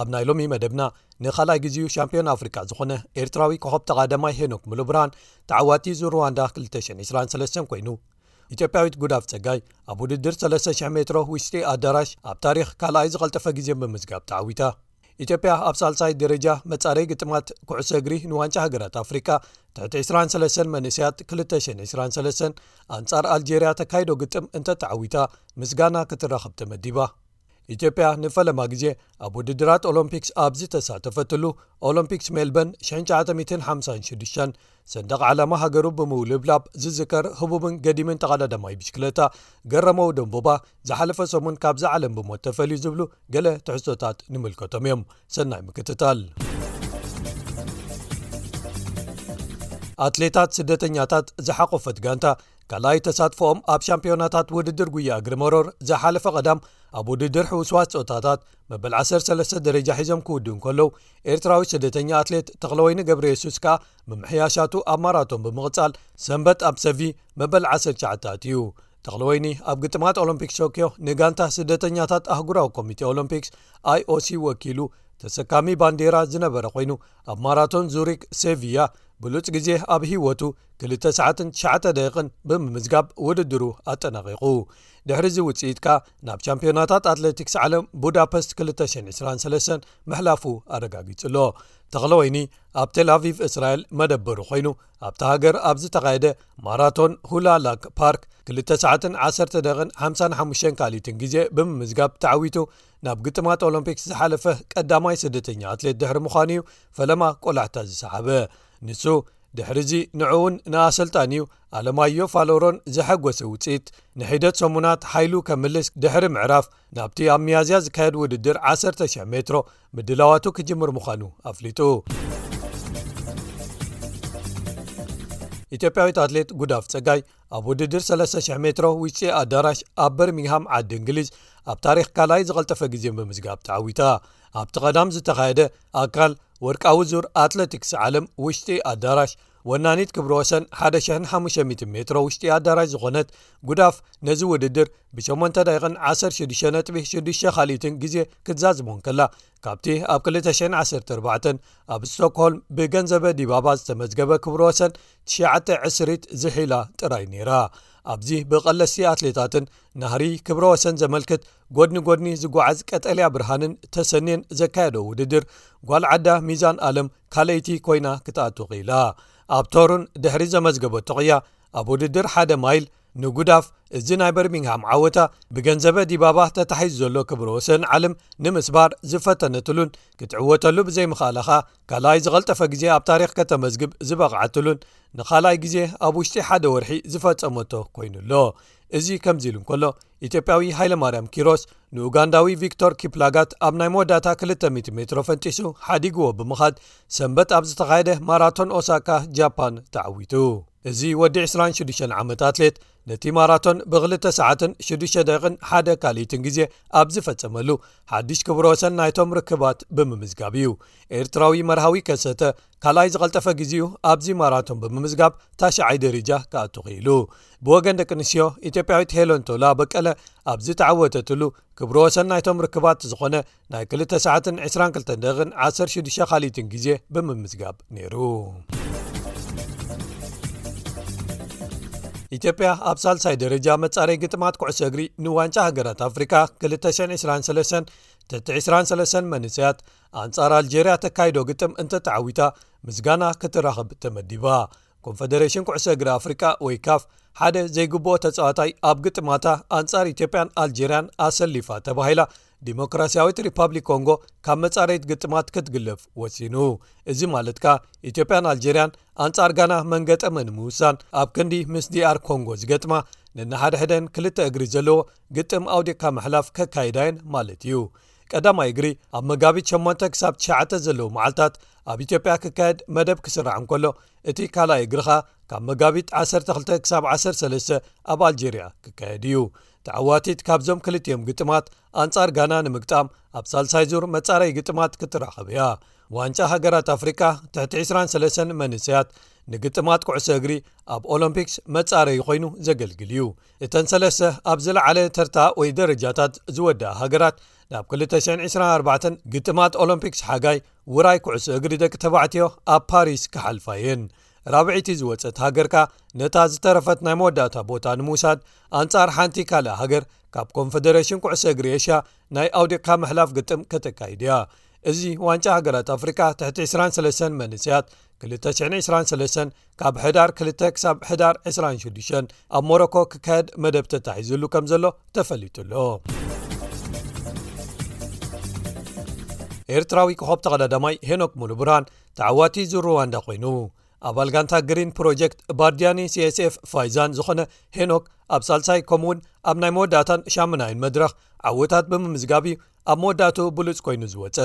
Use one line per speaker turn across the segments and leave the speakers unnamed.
ኣብ ናይ ሎሚ መደብና ንካልኣይ ግዜኡ ሻምፒዮን ኣፍሪቃ ዝኾነ ኤርትራዊ ኮኸብ ተቓዳማይ ሄኖክ ምሉ ብርሃን ተዓዋቲ ዙርዋንዳ 223 ኮይኑ ኢትዮጵያዊት ጉዳፍ ጸጋይ ኣብ ውድድር 3,00 ሜትሮ ውሽጢ ኣዳራሽ ኣብ ታሪኽ ካልኣይ ዝቐልጠፈ ግዜ ብምዝጋብ ተዓዊታ ኢትዮጵያ ኣብ ሳልሳይ ደረጃ መጻረይ ግጥማት ኩዕሶ እግሪ ንዋንጫ ሃገራት ኣፍሪቃ ትሕቲ 23 መንእሰያት 223 ኣንጻር ኣልጀርያ ተካይዶ ግጥም እንተተዓዊታ ምስጋና ክትራኸብ ተመዲባ ኢትዮጵያ ንፈለማ ግዜ ኣብ ውድድራት ኦሎምፒክስ ኣብ ዝተሳተፈትሉ ኦሎምፒክስ ሜልበን 956 ሰንደቕ ዓላማ ሃገሩ ብምውልብላብ ዝዝከር ህቡብን ገዲምን ተቓዳዳማይ ብሽክለታ ገረመው ደንቦባ ዝሓለፈ ሰሙን ካብዛ ዓለም ብሞት ተፈልዩ ዝብሉ ገለ ትሕዝቶታት ንምልከቶም እዮም ሰናይ ምክትታል ኣትሌታት ስደተኛታት ዝሓቆፈት ጋንታ ካልኣይ ተሳትፎኦም ኣብ ሻምፒዮናታት ውድድር ጉያ እግሪ መሮር ዝሓለፈ ቀዳም ኣብ ውድድር ሕውስዋስ ፀወታታት መበል 13 ደረጃ ሒዞም ክውድኡ እንከለዉ ኤርትራዊ ስደተኛ ኣትሌት ተክለወይኒ ገብረ የሱስ ከኣ ምምሕያሻቱ ኣብ ማራቶን ብምቕጻል ሰንበት ኣብ ሰቪ መበል 19 ኣትዩ ተክለወይኒ ኣብ ግጥማት ኦሎምፒክስ ቶክዮ ንጋንታ ስደተኛታት ኣህጉራዊ ኮሚቴ ኦሎምፒክስ ኣይኦሲ ወኪሉ ተሰካሚ ባንዴራ ዝነበረ ኮይኑ ኣብ ማራቶን ዙሪክ ሴቪያ ብሉፅ ግዜ ኣብ ህይወቱ 2 ሰዓትን 9 ደቂቕን ብምምዝጋብ ውድድሩ ኣጠናቒቑ ድሕሪ እዚ ውፅኢት ከኣ ናብ ቻምፒዮናታት ኣትለቲክስ ዓለም ቡዳፐስት 223 ምሕላፉ ኣረጋጊጹ ኣሎ ተኽለ ወይኒ ኣብ ቴላቪቭ እስራኤል መደበሩ ኮይኑ ኣብቲ ሃገር ኣብ ዝተኻየደ ማራቶን ሁላላክ ፓርክ 2 ሰዓትን 1 ደቕን 55 ካልኢትን ግዜ ብምምዝጋብ ተዓዊቱ ናብ ግጥማት ኦሎምፒክስ ዝሓለፈ ቀዳማይ ስደተኛ ኣትሌት ድሕሪ ምዃኑ እዩ ፈለማ ቆላሕታ ዝሰሓበ ንሱ ድሕሪዚ ንዕኡውን ንኣሰልጣን እዩ ኣለማዮ ፋሎሮን ዘሐጐሰ ውፅኢት ንሒደት ሰሙናት ሓይሉ ከምልስ ድሕሪ ምዕራፍ ናብቲ ኣብ መያዝያ ዝካየድ ውድድር 1,00 ሜትሮ ምድላዋቱ ክጅምር ምዃኑ ኣፍሊጡ ኢትዮጵያዊት ኣትሌት ጉዳፍ ፀጋይ ኣብ ውድድር 3,00 ሜትሮ ውጭ ኣዳራሽ ኣብ በርሚንግሃም ዓዲ እንግሊዝ ኣብ ታሪክ ካልኣይ ዝቐልጠፈ ግዜ ብምዝጋብ ተዓዊታ ኣብቲ ቀዳም ዝተኻየደ ኣካል ወርቃዊ ዙር ኣትለቲክስ ዓለም ውሽጢ ኣዳራሽ ወናኒት ክብሪ ወሰን 1500 ሜትሮ ውሽጢ ኣዳራሽ ዝኾነት ጉዳፍ ነዚ ውድድር ብ8 ዳቕን 16 ነጥ 6ዱሽ ካልኢትን ግዜ ክትዛዝሞን ከላ ካብቲ ኣብ 214 ኣብ ስቶክሆልም ብገንዘበ ዲባባ ዝተመዝገበ ክብሮ ወሰን ትሽተ ዕስሪት ዝሒላ ጥራይ ነይራ ኣብዚ ብቐለስቲ ኣትሌታትን ናህሪ ክብሮ ወሰን ዘመልክት ጎድኒ ጎድኒ ዝጓዓዝ ቀጠልያ ብርሃንን ተሰንየን ዘካየዶ ውድድር ጓል ዓዳ ሚዛን ኣለም ካልይቲ ኮይና ክትኣቱ ክኢላ ኣብ ቶሩን ድሕሪ ዘመዝገበ ተቕያ ኣብ ውድድር ሓደ ማይል ንጉዳፍ እዚ ናይ በርሚንግሃም ዓወታ ብገንዘበ ዲባባ ተታሒዙ ዘሎ ክብረ ወሰን ዓለም ንምስባር ዝፈተነትሉን ክትዕወተሉ ብዘይምኽኣላ ኸኣ ካልኣይ ዝቐልጠፈ ግዜ ኣብ ታሪኽ ከተመዝግብ ዝበቕዓትሉን ንኻልኣይ ግዜ ኣብ ውሽጢ ሓደ ወርሒ ዝፈጸመቶ ኮይኑ ኣሎ እዚ ከምዚ ኢሉ እንከሎ ኢትዮጵያዊ ሃይለ ማርያም ኪሮስ ንኡጋንዳዊ ቪክቶር ኪፕላጋት ኣብ ናይ መወዳእታ 200 ሜትሮ ፈንጢሱ ሓዲግዎ ብምኻድ ሰንበት ኣብ ዝተኻየደ ማራቶን ኦሳካ ጃፓን ተዓዊቱ እዚ ወዲ 26 ዓመት ኣትሌት ነቲ ማራቶን ብ2 ሰዓትን 6ዱሽ ደቕን ሓደ ካልኢትን ግዜ ኣብ ዝፈጸመሉ ሓድሽ ክብሮ ወሰን ናይቶም ርክባት ብምምዝጋብ እዩ ኤርትራዊ መርሃዊ ከሰተ ካልኣይ ዝቐልጠፈ ግዜኡ ኣብዚ ማራቶን ብምምዝጋብ ታሸዓይ ደረጃ ክኣቱ ክኢሉ ብወገን ደቂ ኣንስዮ ኢትዮጵያዊት ሄሎንቶላ በቀለ ኣብ ዝተዓወተትሉ ክብሮ ወሰን ናይቶም ርክባት ዝኾነ ናይ ክልተ ሰዓትን 22 ደቕን 16 ካልኢትን ግዜ ብምምዝጋብ ነይሩ። ኢትዮጵያ ኣብ ሳልሳይ ደረጃ መጻረይ ግጥማት ኩዕሶ እግሪ ንዋንጫ ሃገራት ኣፍሪካ 223 ትቲ 23 መንሰያት ኣንጻር ኣልጀርያ ተካይዶ ግጥም እንተተዓዊታ ምስጋና ክትራኽብ ተመዲባ ኮንፈደሬሽን ኩዕሶ እግሪ ኣፍሪቃ ወይ ካፍ ሓደ ዘይግብኦ ተጻዋታይ ኣብ ግጥማታ ኣንጻር ኢትዮጵያን ኣልጀርያን ኣሰሊፋ ተባሂላ ዲሞክራስያዊት ሪፓብሊክ ኮንጎ ካብ መጻረይት ግጥማት ክትግልፍ ወሲኑ እዚ ማለት ከኣ ኢትዮጵያን ኣልጀርያን ኣንጻር ጋና መንገጠመ ንምውሳን ኣብ ክንዲ ምስ ዲኣር ኮንጎ ዝገጥማ ንናሓደሕደን ክልተ እግሪ ዘለዎ ግጥም ኣውዲቕካ ምሕላፍ ከካይዳየን ማለት እዩ ቀዳማይ እግሪ ኣብ መጋቢት 8 ክሳብ ትሸ ዘለዉ መዓልትታት ኣብ ኢትዮጵያ ክካየድ መደብ ክስራዕ እንከሎ እቲ ካልኣይ እግሪ ኸኣ ካብ መጋቢት 12 ክሳብ 13 ኣብ ኣልጀርያ ክካየድ እዩ ተዓዋቲት ካብዞም ክልቲኦም ግጥማት ኣንጻር ጋና ንምግጣም ኣብ ሳልሳይ ዙር መጻረይ ግጥማት ክትራኸብ እያ ዋንጫ ሃገራት ኣፍሪቃ ትሕቲ 23 መንሰያት ንግጥማት ኩዕሶ እግሪ ኣብ ኦሎምፒክስ መጻረዩ ኮይኑ ዘገልግል እዩ እተን ሰለስተ ኣብ ዝለዓለ ተርታ ወይ ደረጃታት ዝወድኣ ሃገራት ናብ 224 ግጥማት ኦሎምፒክስ ሓጋይ ውራይ ኩዕሶ እግሪ ደቂ ተባዕትዮ ኣብ ፓሪስ ክሓልፋ እየን ራብዒቲ ዝወፀት ሃገርካ ነታ ዝተረፈት ናይ መወዳእታ ቦታ ንምውሳድ ኣንጻር ሓንቲ ካልእ ሃገር ካብ ኮንፈደረሽን ኩዕሰ እግሪ ኤሽያ ናይ ኣውዲቕካ ምሕላፍ ግጥም ከተካይድ እያ እዚ ዋንጫ ሃገራት ኣፍሪቃ ትሕቲ 23 መንስያት 223 ካብ ሕዳር 2 ክሳብ ሕዳር 26 ኣብ ሞሮኮ ክካየድ መደብ ተታሒዝሉ ከም ዘሎ ተፈሊጡ ኣሎ ኤርትራዊ ኮኸብ ተቐዳዳማይ ሄኖክ ሙሉ ብርሃን ተዓዋቲ እዙ ሩዋንዳ ኮይኑ ኣባል ጋንታ ግሪን ፕሮጀክት ባርድያኒ cስf ፋይዛን ዝኾነ ሄኖክ ኣብ ሳልሳይ ከምኡ እውን ኣብ ናይ መወዳእታን ሻሙናይን መድረኽ ዓወታት ብምምዝጋብ እዩ ኣብ መወዳእቱ ብሉፅ ኮይኑ ዝወፀ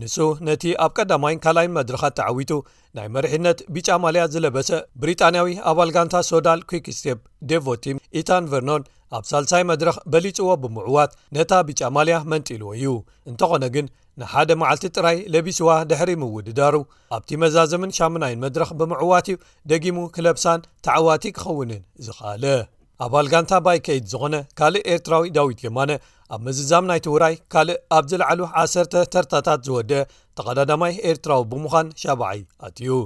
ንሱ ነቲ ኣብ ቀዳማይን ካልይን መድረኻት ተዓዊቱ ናይ መርሒነት ቢጫ ማልያ ዝለበሰ ብሪጣንያዊ ኣባል ጋንታ ሶዳል ኩክ ስቴፕ ደቮቲም ኢታን ቨርኖን ኣብ ሳልሳይ መድረኽ በሊፅዎ ብምዕዋት ነታ ቢጫ ማልያ መንጢልዎ እዩ እንተኾነ ግን ንሓደ መዓልቲ ጥራይ ለቢስዋ ድሕሪ ምውድዳሩ ኣብቲ መዛዘምን ሻሙናይን መድረኽ ብምዕዋት እዩ ደጊሙ ክለብሳን ተዓዋቲ ክኸውንን ዝኸኣለ ኣባል ጋንታ ባይከይድ ዝኾነ ካልእ ኤርትራዊ ዳዊት የማነ ኣብ መዝዛም ናይቲ ውራይ ካልእ ኣብ ዝለዓሉ ዓሰርተ ተርታታት ዝወደ ተቐዳዳማይ ኤርትራዊ ብምዃን ሻባዓይ ኣትዩ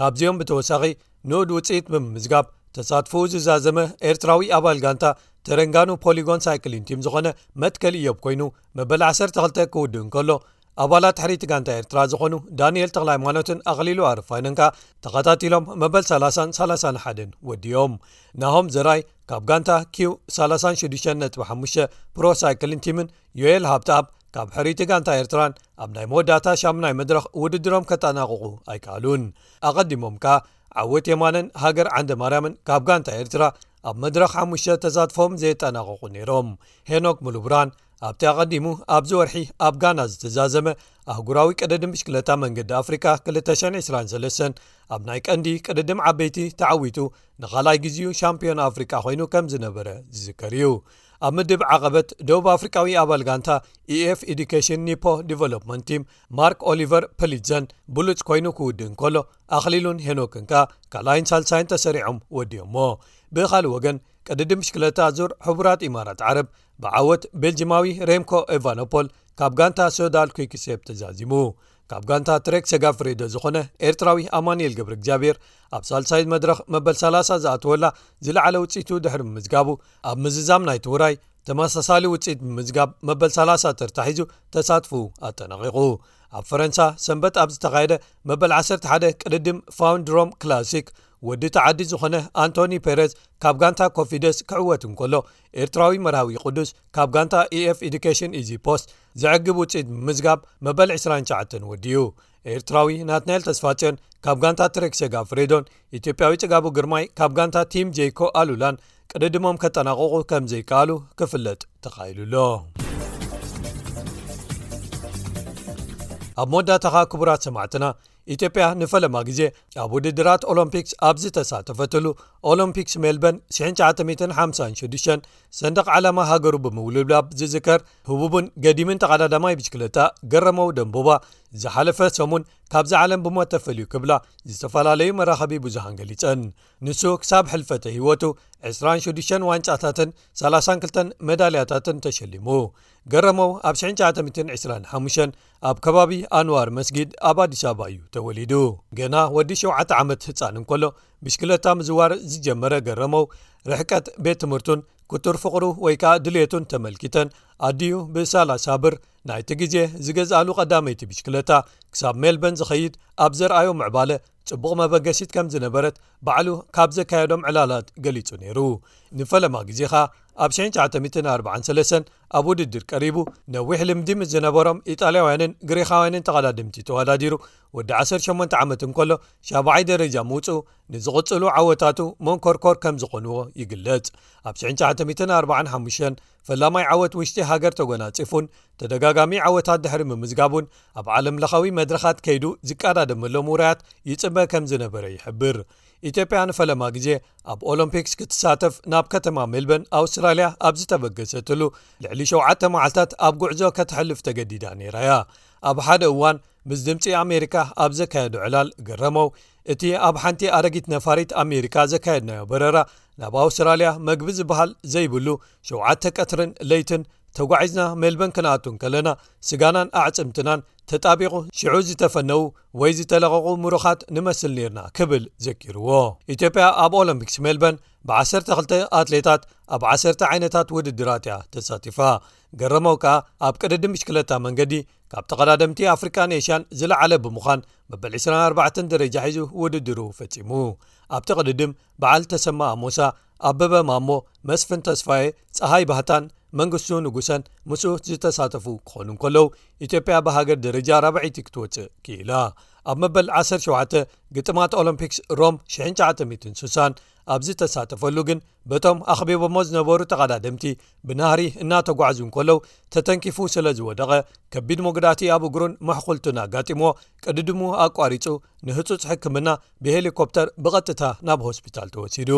ካብዚኦም ብተወሳኺ ንኡድ ውፅኢት ብምምዝጋብ ተሳትፎኡ ዝዛዘመ ኤርትራዊ ኣባል ጋንታ ተረንጋኑ ፖሊጎን ሳይክሊንቲም ዝኾነ መትከል እዮብ ኮይኑ መበል 12 ክውድእ እንከሎ ኣባላት ሕሪቲ ጋንታ ኤርትራ ዝኾኑ ዳንኤል ተክላይማኖትን ኣኽሊሉ ኣርፋይነን ከኣ ተኸታቲሎም መበል 30 31 ወዲኦም ናሆም ዘራይ ካብ ጋንታ ኪው 36.5 ፕሮሳይክልን ቲምን ዮኤል ሃብትኣብ ካብ ሕሪቲ ጋንታ ኤርትራን ኣብ ናይ መወዳእታ ሻሙናይ መድረኽ ውድድሮም ከጠናቕቑ ኣይከኣሉን ኣቐዲሞም ከኣ ዓወት የማንን ሃገር ዓንደ ማርያምን ካብ ጋንታ ኤርትራ ኣብ መድረኽ ሓሙሽተ ተሳትፎም ዘየጠናቐቑ ነይሮም ሄኖክ ሙሉብራን ኣብቲ ኣቐዲሙ ኣብዚ ወርሒ ኣብ ጋና ዝተዛዘመ ኣህጉራዊ ቅድድም ብሽክለታ መንገዲ ኣፍሪቃ 223 ኣብ ናይ ቀንዲ ቅድድም ዓበይቲ ተዓዊቱ ንኻልኣይ ግዜኡ ሻምፒዮን ኣፍሪቃ ኮይኑ ከም ዝነበረ ዝዝከር እዩ ኣብ ምድብ ዓቐበት ደቡብ ኣፍሪቃዊ ኣባል ጋንታ ኤኤፍ ኤዱኬሽን ኒፖ ዲቨሎፕመንት ቲም ማርክ ኦሊቨር ፐሊትዘን ብሉጽ ኮይኑ ክውድእ እንከሎ ኣኽሊሉን ሄኖክን ከኣ ካልኣይን ሳልሳይን ተሰሪዖም ወድኦሞ ብኻልእ ወገን ቅድድም ብሽክለታ ዙር ሕቡራት ኢማራት ዓረብ ብዓወት ቤልጅማዊ ሬምኮ ኤቫኖፖል ካብ ጋንታ ሶዳል ኩክሴፕ ተዛዚሙ ካብ ጋንታ ትሬክ ሰጋ ፍሬዶ ዝኾነ ኤርትራዊ ኣማንኤል ገብሪ እግዚኣብሔር ኣብ ሳልሳይ መድረኽ መበል 30 ዝኣተወላ ዝለዓለ ውፅቱ ድሕሪ ምምዝጋቡ ኣብ ምዝዛም ናይቲ ውራይ ተመሳሳሊ ውፅኢት ብምምዝጋብ መበል ሳላሳ ተርታ ሒዙ ተሳትፍኡ ኣጠናቒቑ። ኣብ ፈረንሳ ሰንበት ኣብ ዝተኻየደ መበል ዓሰርተ ሓደ ቅድድም ፋውንድ ሮም ክላሲክ ወዲ እቲ ዓዲ ዝኾነ ኣንቶኒ ፔረዝ ካብ ጋንታ ኮፊደስ ክዕወት እንከሎ ኤርትራዊ መርሃዊ ቅዱስ ካብ ጋንታ ኢኤፍ ኤዱኬሽን ኢዚ ፖስት ዘዕግብ ውፅኢት ብምምዝጋብ መበል ዕስራን ትሽዓተን ወዲኡ። ኤርትራዊ ናትናኤል ተስፋጽዮን ካብ ጋንታ ትሬክ ሴጋ ፍሬዶን ኢትዮጵያዊ ጽጋቡ ግርማይ ካብ ጋንታ ቲም ጀይኮ ኣሉላን ቅድድሞም ከጠናቕቑ ከም ዘይከኣሉ ክፍለጥ ተኻኢሉ ኣሎ ኣብ መወዳእታኻ ክቡራት ሰማዕትና ኢትዮጵያ ንፈለማ ግዜ ኣብ ውድድራት ኦሎምፒክስ ኣብ ዝተሳተፈትሉ ኦሎምፒክስ ሜልበን 956 ሰንደቕ ዓላማ ሃገሩ ብምውልብላብ ዝዝከር ህቡብን ገዲምን ተቓዳዳማይ ብሽክለታ ገረመው ደንቦባ ዝሓለፈ ሰሙን ካብዛ ዓለም ብሞት ተፈልዩ ክብላ ዝተፈላለዩ መራኸቢ ብዙሃን ገሊጸን ንሱ ክሳብ ሕልፈተ ህይወቱ 26 ዋንጫታትን 32 መዳልያታትን ተሸሊሙ ገረመው ኣብ 925 ኣብ ከባቢ ኣንዋር መስጊድ ኣብ ኣዲስ ኣበባ እዩ ተወሊዱ ገና ወዲ ሸተ ዓመት ህፃን እንከሎ ብሽክለታ ምዝዋር ዝጀመረ ገረመው ርሕቀት ቤት ትምህርቱን ክቱር ፍቕሩ ወይ ከኣ ድልቱን ተመልኪተን ኣዲኡ ብሳላሳ ብር ናይቲ ግዜ ዝገዝኣሉ ቀዳመይቲ ብሽክለታ ክሳብ ሜልበን ዝኸይድ ኣብ ዘርኣዮ ምዕባለ ጽቡቕ መበገሲት ከም ዝነበረት ባዕሉ ካብ ዘካየዶም ዕላላት ገሊጹ ነይሩ ንፈለማ ግዜ ኸኣ ኣብ 943 ኣብ ውድድር ቀሪቡ ነዊሕ ልምዲ ምስ ዝነበሮም ኢጣልያውያንን ግሪኻውያንን ተቐዳድምቲ ተወዳዲሩ ወዲ ዓሰርተ ሸሞንተ ዓመት እንከሎ ሻብዓይ ደረጃ ምውጽኡ ንዝቕጽሉ ዓወታቱ መንኮርኮር ከም ዝኾንዎ ይግለጽ ኣብ 945 ፈላማይ ዓወት ውሽጢ ሃገር ተጎናጺፉን ተደጋጋሚ ዓወታት ድሕሪ ምምዝጋቡን ኣብ ዓለም ለኻዊ መድረኻት ከይዱ ዝቀዳደመሎም ውራያት ይጽበ ከም ዝነበረ ይሕብር ኢትዮጵያ ንፈለማ ግዜ ኣብ ኦሎምፒክስ ክትሳተፍ ናብ ከተማ ሜልበን ኣውስትራልያ ኣብ ዝተበገሰትሉ ልዕሊ ሸተ መዓልታት ኣብ ጉዕዞ ከተሕልፍ ተገዲዳ ነይራ እያ ኣብ ሓደ እዋን ምስ ድምፂ ኣሜሪካ ኣብ ዘካየዱ ዕላል ግረመው እቲ ኣብ ሓንቲ ኣረጊት ነፋሪት ኣሜሪካ ዘካየድናዮ በረራ ናብ ኣውስትራልያ መግቢ ዝበሃል ዘይብሉ ሸተ ቀትርን ለይትን ተጓዒዝና ሜልበን ክንኣቱ ከለና ስጋናን ኣዕፅምትናን ተጣቢቑ ሽዑ ዝተፈነዉ ወይ ዝተለቐቑ ምሩኻት ንመስል ነርና ክብል ዘኪርዎ ኢትዮጵያ ኣብ ኦሎምፒክስ ሜልበን ብ12 ኣትሌታት ኣብ 1ሰ ዓይነታት ውድድራት እያ ተሳቲፋ ገረመው ከኣ ኣብ ቅድድም ብሽክለታ መንገዲ ካብ ተቐዳደምቲ ኣፍሪቃን ኤሽያን ዝለዓለ ብምዃን መበል 24 ደረጃ ሒዙ ውድድሩ ፈጺሙ ኣብቲ ቅድድም በዓል ተሰማ ኣሞሳ ኣበበ ማሞ መስፍን ተስፋየ ፀሃይ ባህታን መንግስቱ ንጉሰን ምስ ዝተሳተፉ ክኾኑ እንከለዉ ኢትዮጵያ ብሃገር ደረጃ ራብዒቲ ክትወፅእ ክኢላ ኣብ መበል 17 ግጥማት ኦሎምፒክስ ሮም 960 ኣብ ዝተሳተፈሉ ግን በቶም ኣኽቢቦሞ ዝነበሩ ተቓዳደምቲ ብናህሪ እናተጓዕዙ እንከለዉ ተተንኪፉ ስለ ዝወደቐ ከቢድ መጉዳእቲ ኣብ እግሩን መሕኩልቱን ኣጋጢምዎ ቅድድሙ ኣቋሪጹ ንህጹጽ ሕክምና ብሄሊኮፕተር ብቐጥታ ናብ ሆስፒታል ተወሲዱ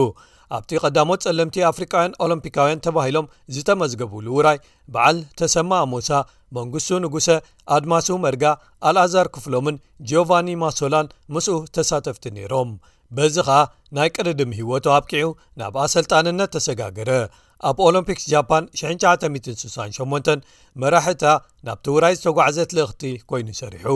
ኣብቲ ቀዳሞት ጸለምቲ ኣፍሪቃውያን ኦሎምፒካውያን ተባሂሎም ዝተመዝገቡሉ ውራይ በዓል ተሰማ ኣሞሳ መንግሱ ንጉሰ ኣድማሱ መርጋ ኣልኣዛር ክፍሎምን ጂኦቫኒ ማሶላን ምስኡ ተሳተፍቲ ነይሮም በዚ ኸኣ ናይ ቅድድም ህይወቱ ኣብቂዑ ናብ ኣሰልጣንነት ተሰጋገረ። ኣብ ኦሎምፒክስ ጃፓን 1968 መራሒ እታ ናብቲ ውራይ ዝተጓዕዘት ልእኽቲ ኰይኑ ሰሪሑ።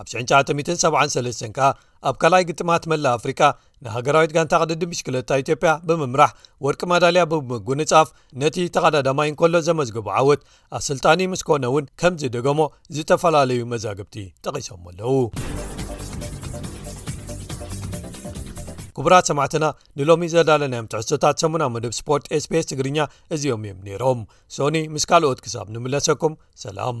ኣብ 1973 ከኣ ኣብ ካልኣይ ግጥማት መላእ ኣፍሪቃ ንሃገራዊት ጋንታ ቅድድም ብሽክለታ ኢትዮጵያ ብምምራሕ ወርቂ ማዳልያ ብምጕንጻፍ ነቲ ተቐዳዳማይ እንከሎ ዘመዝገቦ ዓወት ኣሰልጣኒ ምስ ኮነ እውን ከምዚ ደገሞ ዝተፈላለዩ መዛግብቲ ጠቒሶሞ ኣለዉ ክቡራት ሰማዕትና ንሎሚ ዘዳለናዮም ትሕዝቶታት ሰሙና መደብ ስፖርት ስፔስ ትግርኛ እዚኦም እዮም ነይሮም ሶኒ ምስ ካልኦት ክሳብ ንምለሰኩም ሰላም